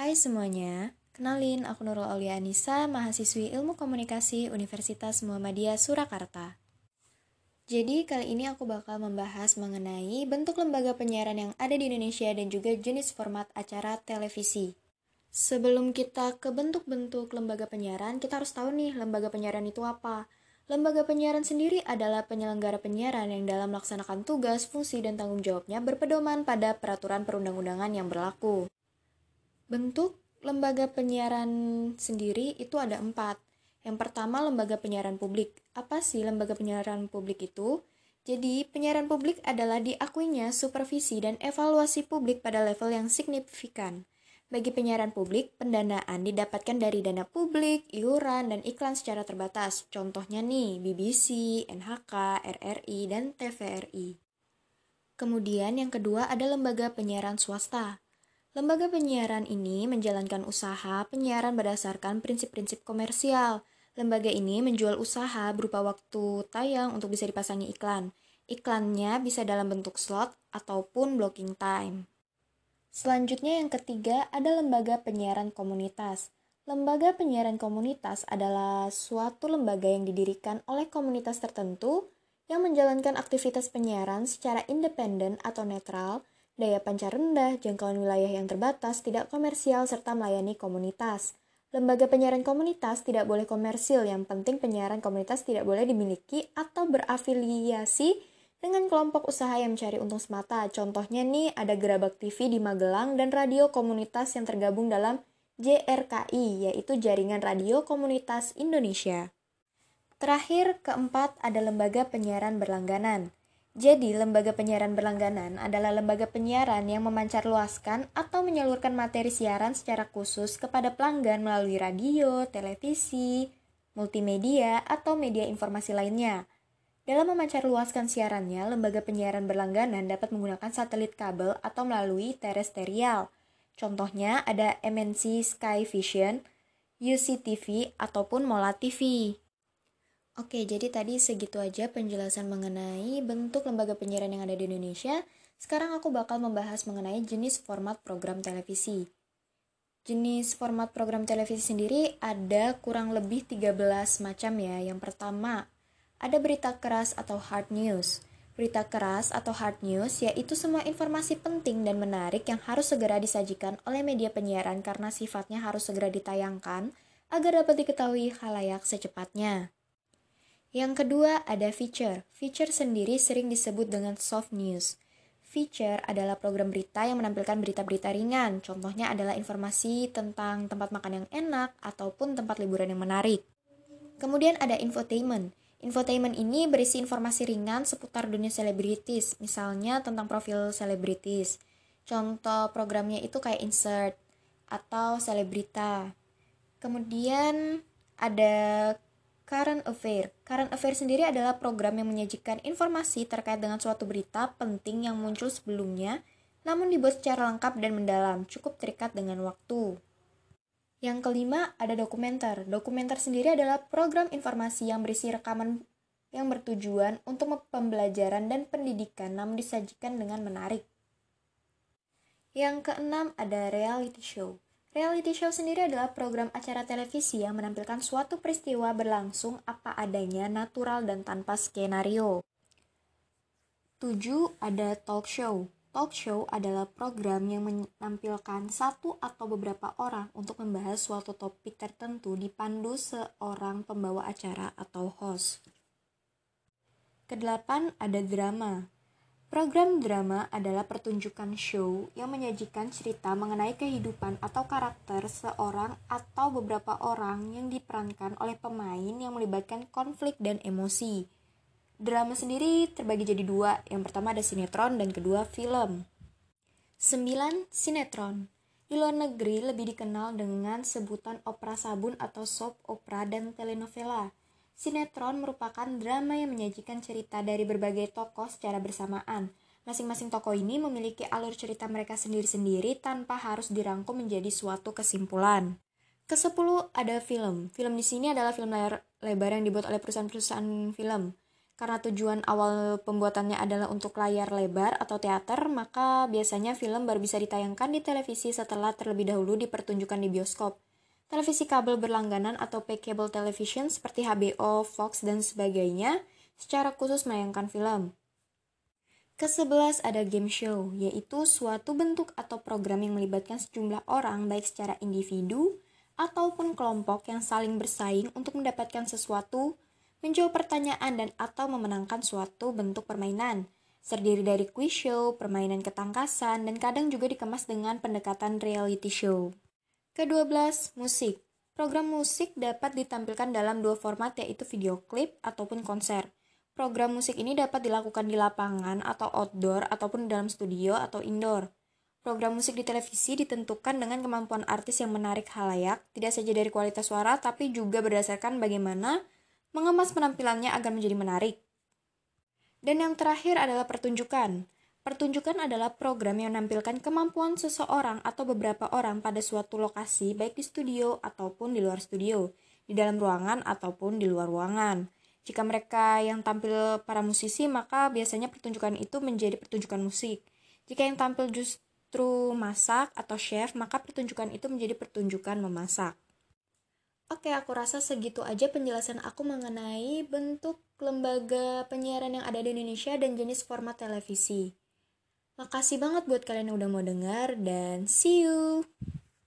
Hai semuanya, kenalin aku Nurul Aulia Anissa, mahasiswi Ilmu Komunikasi Universitas Muhammadiyah Surakarta. Jadi kali ini aku bakal membahas mengenai bentuk lembaga penyiaran yang ada di Indonesia dan juga jenis format acara televisi. Sebelum kita ke bentuk-bentuk lembaga penyiaran, kita harus tahu nih lembaga penyiaran itu apa. Lembaga penyiaran sendiri adalah penyelenggara penyiaran yang dalam melaksanakan tugas, fungsi, dan tanggung jawabnya berpedoman pada peraturan perundang-undangan yang berlaku. Bentuk lembaga penyiaran sendiri itu ada empat. Yang pertama, lembaga penyiaran publik. Apa sih lembaga penyiaran publik itu? Jadi, penyiaran publik adalah diakuinya supervisi dan evaluasi publik pada level yang signifikan. Bagi penyiaran publik, pendanaan didapatkan dari dana publik, iuran, dan iklan secara terbatas. Contohnya nih, BBC, NHK, RRI, dan TVRI. Kemudian yang kedua ada lembaga penyiaran swasta. Lembaga penyiaran ini menjalankan usaha penyiaran berdasarkan prinsip-prinsip komersial. Lembaga ini menjual usaha berupa waktu tayang untuk bisa dipasangi iklan. Iklannya bisa dalam bentuk slot ataupun blocking time. Selanjutnya yang ketiga ada lembaga penyiaran komunitas. Lembaga penyiaran komunitas adalah suatu lembaga yang didirikan oleh komunitas tertentu yang menjalankan aktivitas penyiaran secara independen atau netral daya pancar rendah, jangkauan wilayah yang terbatas, tidak komersial, serta melayani komunitas. Lembaga penyiaran komunitas tidak boleh komersil, yang penting penyiaran komunitas tidak boleh dimiliki atau berafiliasi dengan kelompok usaha yang mencari untung semata. Contohnya nih ada Gerabak TV di Magelang dan radio komunitas yang tergabung dalam JRKI, yaitu Jaringan Radio Komunitas Indonesia. Terakhir, keempat ada lembaga penyiaran berlangganan. Jadi, lembaga penyiaran berlangganan adalah lembaga penyiaran yang memancarluaskan atau menyalurkan materi siaran secara khusus kepada pelanggan melalui radio, televisi, multimedia, atau media informasi lainnya. Dalam memancarluaskan siarannya, lembaga penyiaran berlangganan dapat menggunakan satelit kabel atau melalui terestrial. Contohnya ada MNC Sky Vision, UCTV, ataupun Mola TV. Oke, jadi tadi segitu aja penjelasan mengenai bentuk lembaga penyiaran yang ada di Indonesia. Sekarang aku bakal membahas mengenai jenis format program televisi. Jenis format program televisi sendiri ada kurang lebih 13 macam ya. Yang pertama, ada berita keras atau hard news. Berita keras atau hard news yaitu semua informasi penting dan menarik yang harus segera disajikan oleh media penyiaran karena sifatnya harus segera ditayangkan agar dapat diketahui halayak secepatnya. Yang kedua ada feature. Feature sendiri sering disebut dengan soft news. Feature adalah program berita yang menampilkan berita-berita ringan. Contohnya adalah informasi tentang tempat makan yang enak ataupun tempat liburan yang menarik. Kemudian ada infotainment. Infotainment ini berisi informasi ringan seputar dunia selebritis, misalnya tentang profil selebritis. Contoh programnya itu kayak insert atau selebrita. Kemudian ada Current Affair. Current Affair sendiri adalah program yang menyajikan informasi terkait dengan suatu berita penting yang muncul sebelumnya, namun dibuat secara lengkap dan mendalam, cukup terikat dengan waktu. Yang kelima, ada dokumenter. Dokumenter sendiri adalah program informasi yang berisi rekaman yang bertujuan untuk pembelajaran dan pendidikan, namun disajikan dengan menarik. Yang keenam, ada reality show. Reality show sendiri adalah program acara televisi yang menampilkan suatu peristiwa berlangsung apa adanya, natural dan tanpa skenario. 7. Ada talk show. Talk show adalah program yang menampilkan satu atau beberapa orang untuk membahas suatu topik tertentu dipandu seorang pembawa acara atau host. Kedelapan ada drama. Program drama adalah pertunjukan show yang menyajikan cerita mengenai kehidupan atau karakter seorang atau beberapa orang yang diperankan oleh pemain yang melibatkan konflik dan emosi. Drama sendiri terbagi jadi dua, yang pertama ada sinetron dan kedua film. 9. Sinetron Di luar negeri lebih dikenal dengan sebutan opera sabun atau soap opera dan telenovela. Sinetron merupakan drama yang menyajikan cerita dari berbagai tokoh secara bersamaan. Masing-masing tokoh ini memiliki alur cerita mereka sendiri-sendiri tanpa harus dirangkum menjadi suatu kesimpulan. Kesepuluh ada film. Film di sini adalah film layar lebar yang dibuat oleh perusahaan-perusahaan film. karena tujuan awal pembuatannya adalah untuk layar lebar atau teater, maka biasanya film baru bisa ditayangkan di televisi setelah terlebih dahulu dipertunjukkan di bioskop. Televisi kabel berlangganan atau pay cable television seperti HBO, Fox, dan sebagainya secara khusus menayangkan film. Kesebelas ada game show, yaitu suatu bentuk atau program yang melibatkan sejumlah orang baik secara individu ataupun kelompok yang saling bersaing untuk mendapatkan sesuatu menjawab pertanyaan dan atau memenangkan suatu bentuk permainan. Terdiri dari quiz show, permainan ketangkasan, dan kadang juga dikemas dengan pendekatan reality show. Kedua-belas, musik. Program musik dapat ditampilkan dalam dua format yaitu video klip ataupun konser. Program musik ini dapat dilakukan di lapangan atau outdoor ataupun dalam studio atau indoor. Program musik di televisi ditentukan dengan kemampuan artis yang menarik halayak, tidak saja dari kualitas suara tapi juga berdasarkan bagaimana mengemas penampilannya agar menjadi menarik. Dan yang terakhir adalah pertunjukan. Pertunjukan adalah program yang menampilkan kemampuan seseorang atau beberapa orang pada suatu lokasi, baik di studio ataupun di luar studio, di dalam ruangan ataupun di luar ruangan. Jika mereka yang tampil para musisi, maka biasanya pertunjukan itu menjadi pertunjukan musik. Jika yang tampil justru masak atau chef, maka pertunjukan itu menjadi pertunjukan memasak. Oke, aku rasa segitu aja penjelasan aku mengenai bentuk lembaga penyiaran yang ada di Indonesia dan jenis format televisi. Makasih banget buat kalian yang udah mau dengar dan see you.